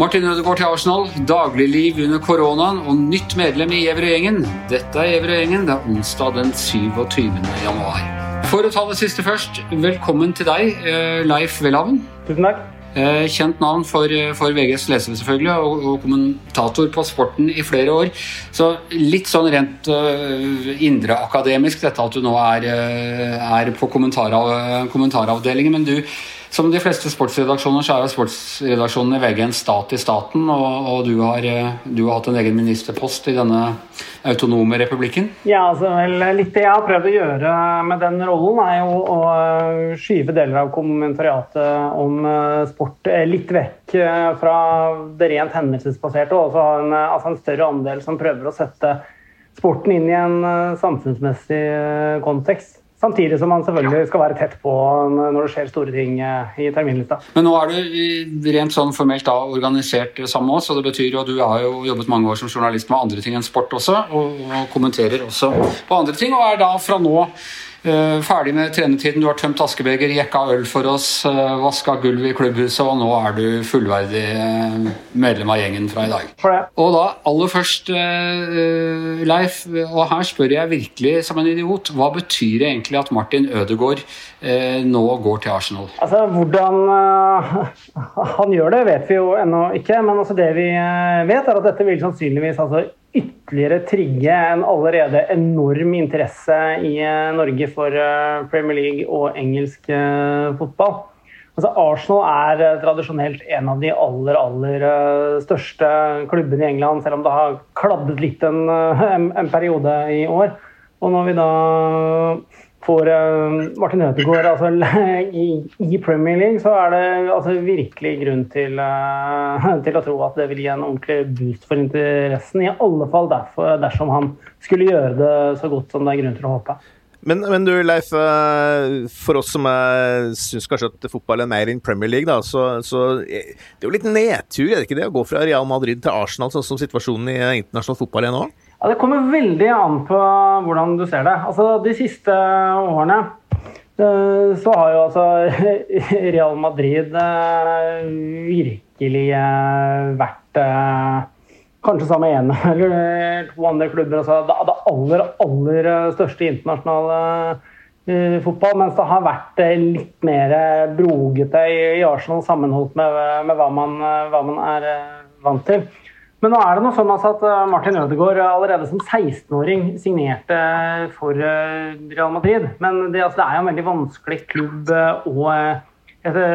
Martin Ødegaard til Arsenal, dagligliv under koronaen og nytt medlem i Gjevrøy-gjengen. Dette er Gjevrøy-gjengen. Det er onsdag den 27. januar. For å ta det siste først, velkommen til deg, eh, Leif Welhaven. Tusen takk. Eh, kjent navn for, for VGs lesere, selvfølgelig, og, og, kommentator på sporten i flere år. Så litt sånn rent uh, indreakademisk dette at du nå er, er på kommentarav, kommentaravdelingen. Men du, som de fleste sportsredaksjoner så er jo sportsredaksjonen i VG en stat i staten, og, og du, har, eh, du, har, hatt en egen ministerpost i denne autonome republikken? Ja, altså litt det jeg har prøvd å gjøre med den rollen, er jo å eh, skyve deler av kommentariatet om eh, sport litt vekk fra det rent hendelsesbaserte, og også en, altså en større andel som prøver å sette sporten inn i en samfunnsmessig kontekst. Samtidig som man selvfølgelig skal være tett på når det skjer store ting eh, i terminlista. Men nå er du rent sånn formelt da organisert sammen med oss, og det betyr jo at du har jo jobbet mange år som journalist med andre ting enn sport også, og, og kommenterer også på andre ting, og er da fra nå ferdig med trenetiden, du har tømt askebeger, jekka øl for oss, eh, vaska gulv i klubbhuset, og nå er du fullverdig uh, medlem av gjengen fra i dag. Og da aller først, Leif, og her spør jeg virkelig som en idiot, hva betyr det egentlig at Martin Ødegaard nå går til Arsenal? Altså, Hvordan han gjør det, vet vi jo ennå ikke, men altså det vi vet, er at dette vil sannsynligvis altså ytterligere trigge en allerede enorm interesse i eh, Norge for eh, Premier League og engelsk eh, fotball. Altså Arsenal er tradisjonelt en av de aller aller største klubbene i England, selv om det har kladdet litt en, en periode i år. Og når vi da får uh, Martin Ødegaard altså, i, Premier League, så er det altså, virkelig grunn til, uh, til, å tro at det vil gi en ordentlig boost for interessen. I alle fall derfor, dersom han skulle gjøre det så godt som det er grunn til å håpe. Men, men du Leif, eh, for oss som syns kanskje at fotball er mer enn Premier League, da, så, så det er jo litt nedtur, er det ikke det, å gå fra Real Madrid til Arsenal, sånn som situasjonen i internasjonal fotball er nå? Ja, Det kommer veldig an på hvordan du ser det. Altså, De siste årene eh, så har jo altså Real Madrid eh, virkelig eh, vært Kanskje sammen med én eller to andre klubber. Altså det aller, aller største internasjonale fotball, mens det har vært litt mer brogete i Arsenal sammenholdt med, med hva, man, hva man er vant til. Men nå er det noe sånn altså at eh, Martin Ødegaard allerede som 16-åring signerte for eh, Real Madrid. Men det, altså, det, er jo en veldig vanskelig klubb eh, å,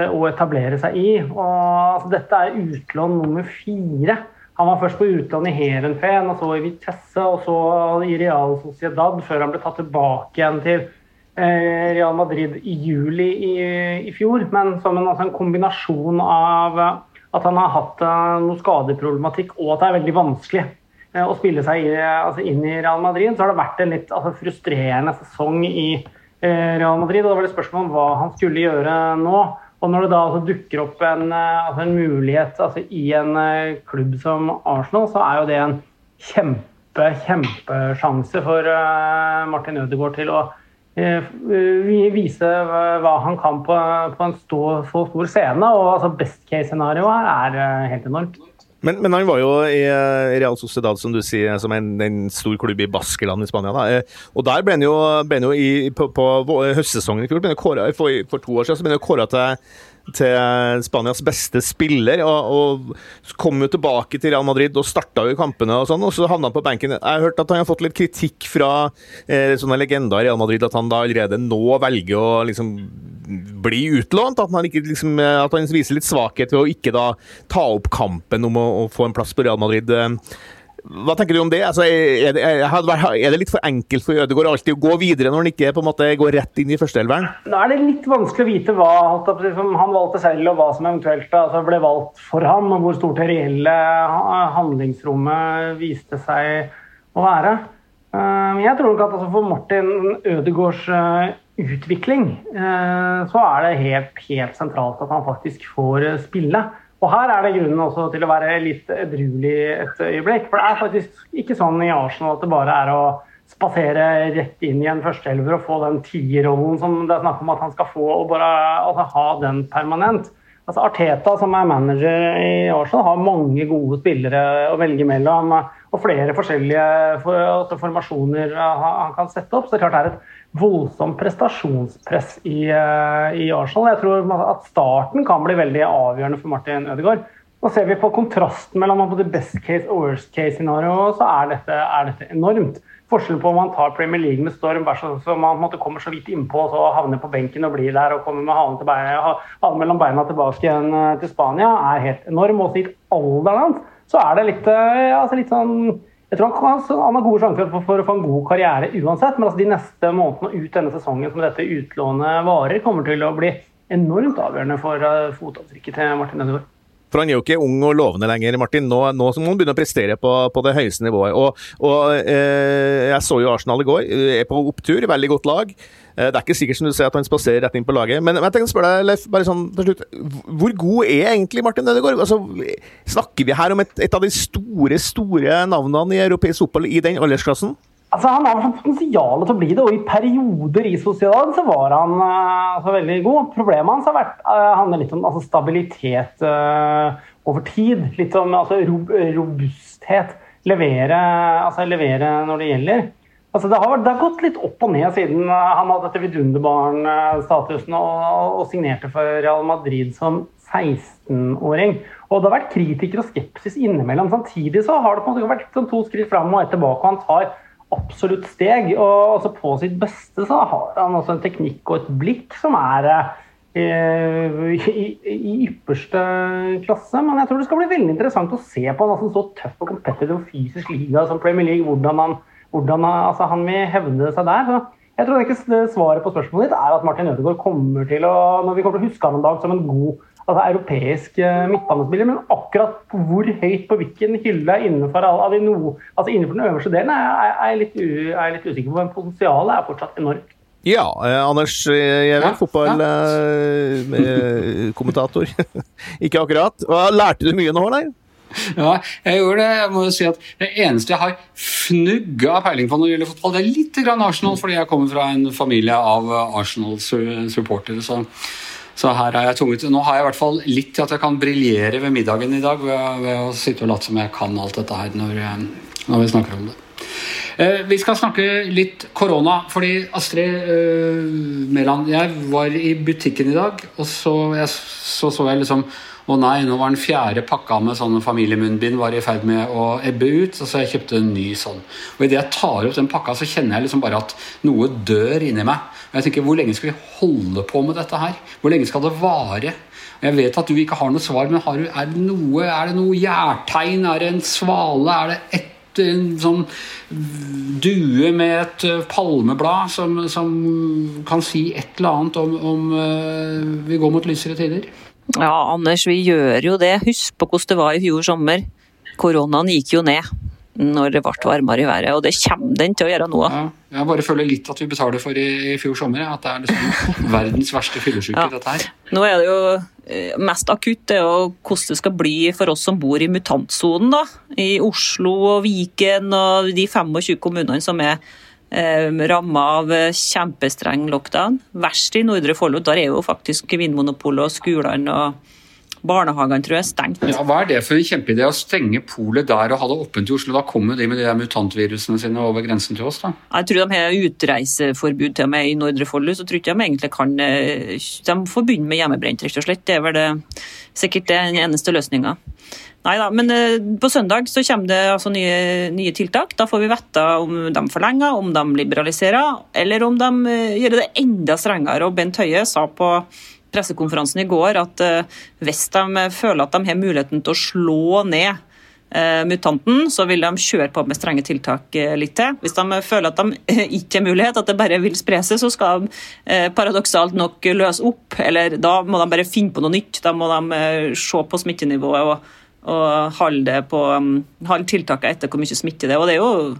å etablere seg i. Og, altså, dette er utlån nummer fire. Han var først på utlån i Heerenveen, og så i Vitesse, og så i Real Sociedad, før han ble tatt tilbake igjen til Real Madrid i juli i, i fjor. Men som en, altså en kombinasjon av at han har hatt uh, noe skadeproblematikk, og at det er veldig vanskelig uh, å spille seg altså inn i Real Madrid, så har det vært en litt altså, frustrerende sesong i uh, Real Madrid. og Da var det spørsmål om hva han skulle gjøre nå. Og når det da altså, dukker opp en, altså, en mulighet altså, i en klubb som Arsenal, så er jo det en kjempe, kjempesjanse for Martin Ødegaard til å Eh, vise hva han kan på, på en stå, så stor scene. og altså Best case-scenarioet her er eh, helt enormt. Men, men, han var jo i eh, Real Sociedad, som du sier, som en, en stor klubb i Baskeland i Spania. Da. Og der ble han jo, ble han jo i, på, på, høstsesongen i fjor, for, for, to år siden, så ble han kåra til til Spanias beste spiller. Og, og kom jo tilbake til Real Madrid og starta jo kampene, og sånn, og så havna han på benken. Jeg har hørt at han har fått litt kritikk fra eh, sånne legender i Real Madrid, at han da allerede nå velger å liksom bli utlånt. At han, ikke, liksom, at han viser litt svakhet ved å ikke da ta opp kampen om å, å få en plass på Real Madrid. Hva tenker du om det? Altså, er, det er, det litt for enkelt for Ødegaard alltid å gå videre når han ikke på en måte går rett inn i førsteelveren? Nå er det litt vanskelig å vite hva han valgte selv, og hva som eventuelt altså, ble valgt for ham, og hvor stort det reelle handlingsrommet viste seg å være. Eh, jeg tror nok at altså, for Martin Ødegaards eh, utvikling eh, så er det helt, helt sentralt at han faktisk får spille. Og her er det grunnen også til å være litt edruelig et øyeblikk. For det er faktisk ikke sånn i Arsenal at det bare er å spasere rett inn i en førsteelver og få den tierrollen som det er snakk om at han skal få, og bare altså, ha den permanent. Altså Arteta, som er manager i Arsenal, har mange gode spillere å velge mellom. Og flere forskjellige altså formasjoner han kan sette opp. Så det er klart det er et voldsomt prestasjonspress i, eh, i, Arsenal. Jeg tror at starten kan bli veldig avgjørende for Martin Ødegaard. Nå ser vi på kontrasten mellom både best case og worst case scenario, så er dette, er dette enormt. Forskjellen på om man tar Premier League med storm så man måtte, kommer så vidt innpå og så havner på benken og blir der og kommer med halen, beina, halen mellom beina tilbake igjen eh, til Spania, er helt enorm. Også i alderen hans så er det litt, eh, altså litt sånn jeg tror han, han har gode sjanser for, for, å få en god karriere uansett, men altså de neste månedene ut denne sesongen som dette utlånet varer, kommer til å bli enormt avgjørende for uh, fotavtrykket til Martin Ødegaard. For han er jo ikke ung og lovende lenger, Martin. Nå, nå må han begynne å prestere på, på det høyeste nivået. Og, og eh, Jeg så jo Arsenal i går. Er på opptur. Veldig godt lag. Eh, det er ikke sikkert som du ser at han spaserer rett inn på laget. Men, men jeg tenker å spørre deg, Leif, bare sånn til slutt. Hvor god er egentlig Martin Ødegaard? Altså, snakker vi her om et, et av de store, store navnene i europeisk fotball i den aldersklassen? Altså, han har potensial til å bli det, og i perioder i Sociedad så var han uh, altså, veldig god. Problemet hans har vært uh, handler litt om altså, stabilitet uh, over tid. Litt om altså, robusthet. Levere, altså, levere når det gjelder. Altså, det, har, det, har, gått litt opp og ned siden han hadde dette vidunderbarn-statusen og, og, signerte for Real Madrid som 16-åring. Og det har vært kritikere og skepsis innimellom. Samtidig så har det på en måte vært sånn to skritt fram og ett tilbake. og han tar absolutt steg. Og altså på sitt beste så har han også en teknikk og et blikk som er eh, i, i, ypperste klasse. Men jeg tror det skal bli veldig interessant å se på en altså, så tøff og competitive og fysisk liga som Premier League, hvordan han, hvordan han, altså, han vil hevde seg der. Så jeg tror ikke svaret på spørsmålet ditt er at Martin Ødegaard kommer til å når vi kommer til å huske han en dag som en god altså, europeisk eh, midtbanespiller, men akkurat hvor høyt på hvilken hylle innenfor, av de no, altså innenfor den øverste delen er, er, jeg litt, er jeg litt usikker på. Men potensialet er fortsatt enormt. Ja, eh, Anders Giæver, ja, fotballkommentator. Ja. Eh, Ikke akkurat. Hva, lærte du mye nå, eller? Ja, jeg gjorde det. Jeg må jo si at Det eneste jeg har fnugga peiling på når det gjelder fotball, det er litt grann Arsenal, fordi jeg kommer fra en familie av Arsenal-supportere. så så her er jeg tvunget Nå har jeg i hvert fall litt til at jeg kan briljere ved middagen i dag ved, ved å sitte og late som jeg kan alt dette her når, eh, når vi snakker om det. Eh, vi skal snakke litt korona, fordi Astrid eh, Mæland Jeg var i butikken i dag, og så, jeg, så, så jeg liksom å nei, nå var den fjerde pakka med sånne familiemunnbind var i ferd med å ebbe ut. Så jeg kjøpte en ny sånn. Og idet jeg tar opp den pakka, så kjenner jeg liksom bare at noe dør inni meg. Og jeg tenker, Hvor lenge skal vi holde på med dette her? Hvor lenge skal det vare? Og Jeg vet at du ikke har noe svar, men du, er, det noe, er det noe gjærtegn? Er det en svale? Er det ett en sånn due med et palmeblad som, som, kan si et eller annet om, om uh, vi går mot lysere tider? Ja, Anders, vi gjør jo det. Husk på hvordan det var i fjor sommer. Koronaen gikk jo ned når det ble varmere i været, og det kommer den til å gjøre nå. Ja, jeg bare føler litt at vi betaler for i, i fjor sommer. At det er liksom verdens verste fyllesyke, ja. dette her. Nå er det jo eh, mest akutt det jo hvordan det skal bli for oss som bor i mutantsonen. da. I Oslo og Viken og de 25 kommunene som er eh, ramma av eh, kjempestreng lockdown. Verst i Nordre Follo. Der er jo faktisk Vinmonopolet og skolene og barnehagene tror jeg er stengt. Ja, Hva er det for en kjempeidé å stenge polet der og ha det åpent i Oslo? Da kommer de med de der mutantvirusene sine over grensen til oss, da? Jeg tror de har utreiseforbud til og med i Nordre Follo, så tror ikke de egentlig kan eh, De får begynne med hjemmebrent, rett og slett. Det er vel det, sikkert det den eneste løsninga. Nei da, men eh, på søndag så kommer det altså nye, nye, tiltak. Da får vi vite om de forlenger, om de liberaliserer, eller om de eh, gjør det enda strengere. Og Bent Høie sa på pressekonferansen i går at eh, hvis de føler at de har muligheten til å slå ned mutanten, så vil de kjøre på med strenge tiltak litt til. Hvis de føler at de ikke har mulighet, at det bare vil spre seg, så skal de paradoksalt nok løse opp. Eller da må de bare finne på noe nytt. Da må de se på smittenivået og og holde, på, um, holde tiltakene etter hvor mye smitte det er. Og det er jo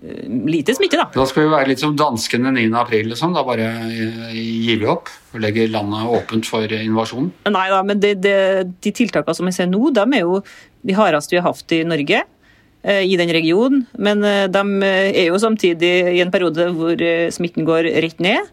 lite smitte, da. Da skal vi være litt som danskene 9. april, liksom. Da bare uh, gir vi opp og legger landet åpent for invasjon? Nei da, men det, det, de tiltakene som jeg ser nå, de er jo de hardeste vi har hatt i Norge. Uh, I den regionen, men de er jo samtidig i en periode hvor smitten går rett ned.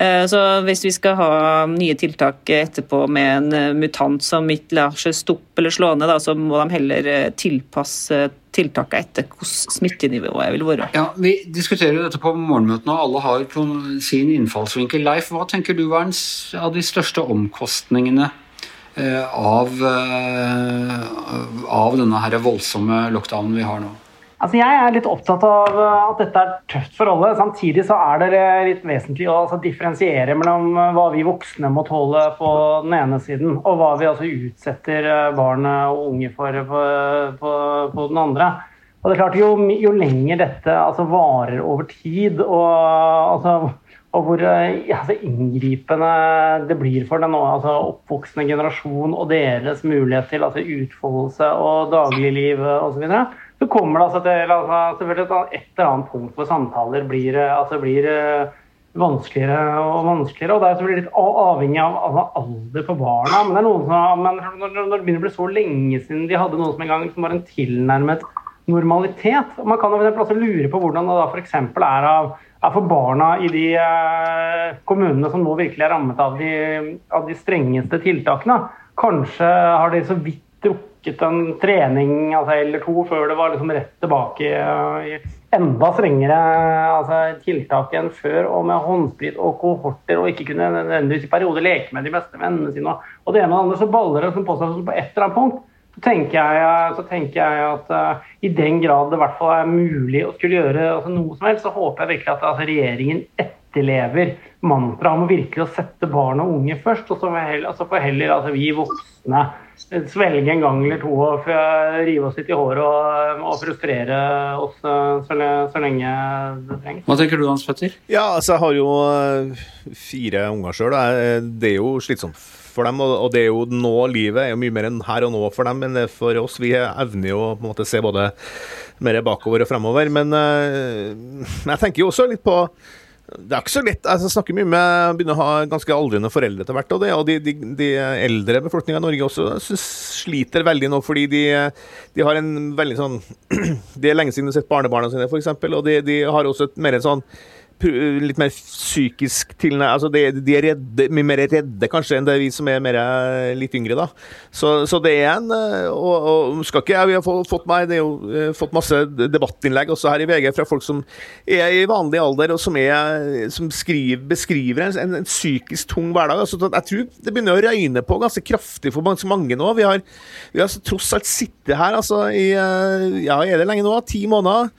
Eh, så hvis vi skal ha nye tiltak etterpå med en eh, mutant som ikke lar seg stoppe eller slå ned, så må de heller eh, tilpasse tiltakene etter hvordan smittenivået vil være. Ja, Vi diskuterer dette på morgenmøtene, og alle har sin innfallsvinkel. Leif, hva tenker du er en av de største omkostningene av, av denne her voldsomme lockdownen vi har nå? Altså jeg er litt opptatt av eh, at dette er tøft for alle. Samtidig så er det litt vesentlig å altså, differensiere mellom eh, hva vi voksne må tåle på den ene siden, og hva vi altså utsetter eh, barn og unge for på, på, på, den andre. Og det er klart, Jo, jo lenger dette altså, varer over tid, og, altså, og hvor altså, inngripende det blir for den altså, oppvoksende generasjon og deres mulighet til utfoldelse og dagligliv osv., så kommer det altså til altså, selvfølgelig et eller annet punkt hvor samtaler blir, eh, altså, blir uh, vanskeligere og vanskeligere. og Det er selvfølgelig litt avhengig av, av, alder på barna. Men, det er noen som, men når, når, det begynner å bli så lenge siden de hadde noe som en gang som var en tilnærmet normalitet og Man kan for også lure på hvordan det da f.eks. Er, er for barna i de eh, kommunene som nå virkelig er rammet av de, av de strengeste tiltakene. Kanskje har de så vidt drukket rukket en trening altså, eller to før det var liksom rett tilbake i enda strengere altså, tiltak enn før, og med håndsprit og kohorter, og ikke kunne nødvendigvis i perioder leke med de beste vennene sine. Og det ene og det andre så baller det på seg på et eller annet punkt. Så tenker jeg, så tenker jeg at uh, i den grad det i hvert fall er mulig å skulle gjøre altså, noe som helst, så håper jeg virkelig at altså, regjeringen etterlever mantraet om virkelig å sette barn og unge først. Og så får heller, altså, heller altså, vi voksne svelge en gang eller to og rive oss litt i håret og, og frustrere oss eh, så, så, lenge det trengs. Hva tenker du Hans Petter? Ja, altså jeg har jo eh, fire unger sjøl. Det er jo slitsomt for dem. Og det er jo nå livet er jo mye mer enn her og nå for dem enn for oss. Vi evner jo på en måte se både mer bakover og fremover. Men, eh, jeg tenker jo også litt på det er ikke så lett. Altså, jeg snakker mye med begynner å ha ganske aldrende foreldre etter hvert. Og, det, og de, de, de eldre befolkninga i Norge også sliter veldig nå, fordi de, de, har en veldig sånn Det er lenge siden de har sett barnebarna sine, f.eks., og de, de har også et mer en sånn litt mer psykisk til altså de, de, er redde, mye mer redde kanskje enn det er vi som er mer, eh, litt yngre. da. Så, så det er en eh, og, og, skal ikke, Vi har fått, meg, det er jo, eh, fått masse debattinnlegg også her i VG fra folk som er i vanlig alder, og som, er, som skriver, beskriver en, en, en, psykisk tung hverdag. Altså, jeg tror det begynner å røyne på ganske kraftig for mange, mange nå. Vi har, vi har tross alt sittet her altså, i ja, er det lenge nå? Ti måneder.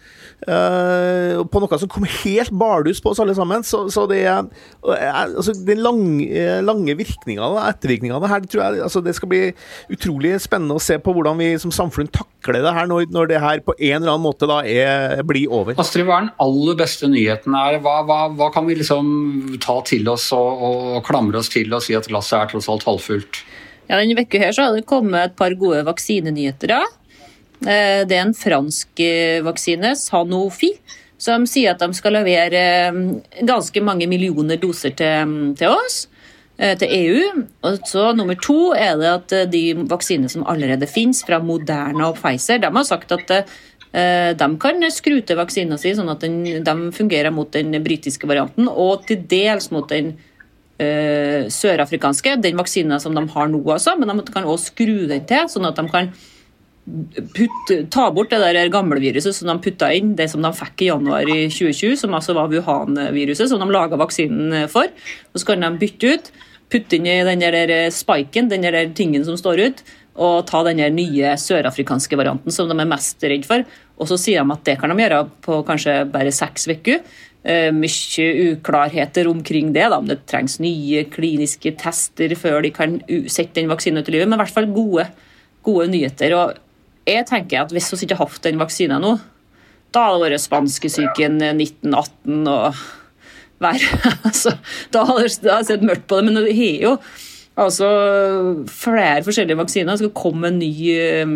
Uh, på noe som kom helt bardus på oss alle sammen. Så, så det er altså, Den lange, lange og ettervirkningene av det her, tror jeg altså, det skal bli utrolig spennende å se på hvordan vi som samfunn takler det her når, når det her på en eller annen måte da er, blir over. Astrid, hva er den aller beste nyheten her? Hva, hva, hva kan vi liksom ta til oss og, og, klamre oss til og si at glasset er tross alt halvfullt? Ja, Denne uka her så har det kommet et par gode vaksinenyheter. Ja. Eh, det er en fransk eh, vaksine, Sanofi, som sier at de skal levere eh, ganske mange millioner doser til, til oss til EU. Og så Nummer to er det at de vaksinene som allerede finnes, fra Moderna og Pfizer, de har sagt at de kan skru til vaksina si sånn at de fungerer mot den britiske varianten, og til dels mot den sørafrikanske, den vaksinen som de har nå, altså, men de kan også skru den til, sånn at de kan putt, ta bort det der gamle viruset som de putta inn, det som de fikk i januar i 2020, som altså var Wuhan-viruset, som de laga vaksinen for. Så kan de bytte ut, putte inn i den der spiken, den der tingen som står ut, og ta den nye sørafrikanske varianten som de er mest redd for. Og så sier de at det kan de gjøre på kanskje bare seks uker. Uh, mye uklarheter omkring det. Da. Det trengs nye kliniske tester før de kan sette den vaksinen ut i livet, men i hvert fall gode, gode nyheter. og jeg tenker at hvis vi ikke har hatt den vaksinen nå, da hadde det vært spanskesyken 1918 og verre. altså, da hadde jeg sett mørkt på det. Men det har jo altså flere forskjellige vaksiner. Det skal komme en ny uh,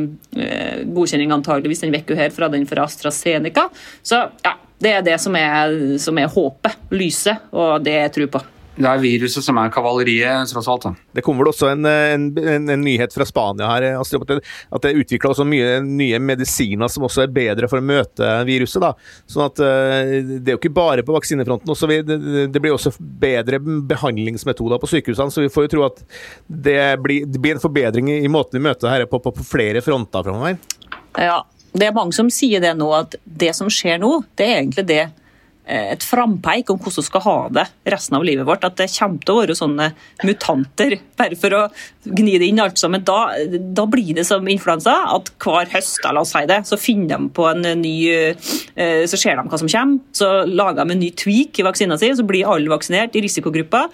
godkjenning antageligvis den uka her fra den fra AstraZeneca. Så ja, det er det som er, som er håpet, lyset, og det jeg tror på. Det er viruset som er kavaleriet, tross alt. da. Det kommer vel også en, en, en, en nyhet fra Spania her, Astrid, at det, er utvikla mye nye medisiner som også er bedre for å møte viruset. da. Sånn at eh, Det er jo ikke bare på vaksinefronten. Også, det, det blir også bedre behandlingsmetoder på sykehusene, så vi får jo tro at det blir, det blir en forbedring i måten vi møter dette på, på, på flere fronter framover. Ja, det er mange som sier det nå, at det som skjer nå, det er egentlig det eh, et frampeik om hvordan vi skal ha det resten av livet vårt. At det kommer til å være sånne mutanter, bare for å gni det inn alt sammen. Da, da blir det som influensa, at hver høst la oss si det, så finner de på en ny eh, Så ser de hva som kommer, så lager de en ny tweak i vaksina si, så blir alle vaksinert i risikogruppa.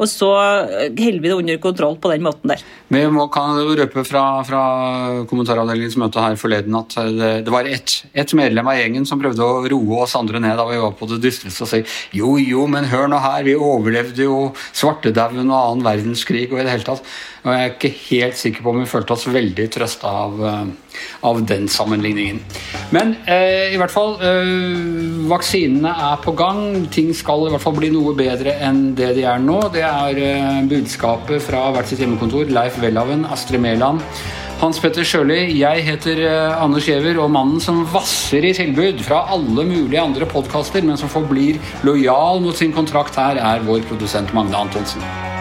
Og så holder vi det under kontroll på den måten der. Vi må, kan røpe fra, fra kommentaravdelingens møte her forleden at det, det var ett et medlem av gjengen som prøvde å roe oss andre ned da vi var på det dystreste og si jo, jo, men hør nå her, vi overlevde jo svartedauden og annen verdenskrig og i det hele tatt. Og jeg er ikke helt sikker på om vi følte oss veldig trøsta av, eh, av, den sammenligningen. Men eh, i hvert fall, eh, vaksinene er på gang. Ting skal i hvert fall bli noe bedre enn det de er nå. Det er eh, budskapet fra hvert sitt hjemmekontor. Leif Welhaven, Astrid Mæland. Hans Petter Sjøli, jeg heter eh, Anders Giæver, og mannen som vasser i tilbud fra alle mulige andre podkaster, men som forblir lojal mot sin kontrakt her, er vår produsent Magne Antonsen.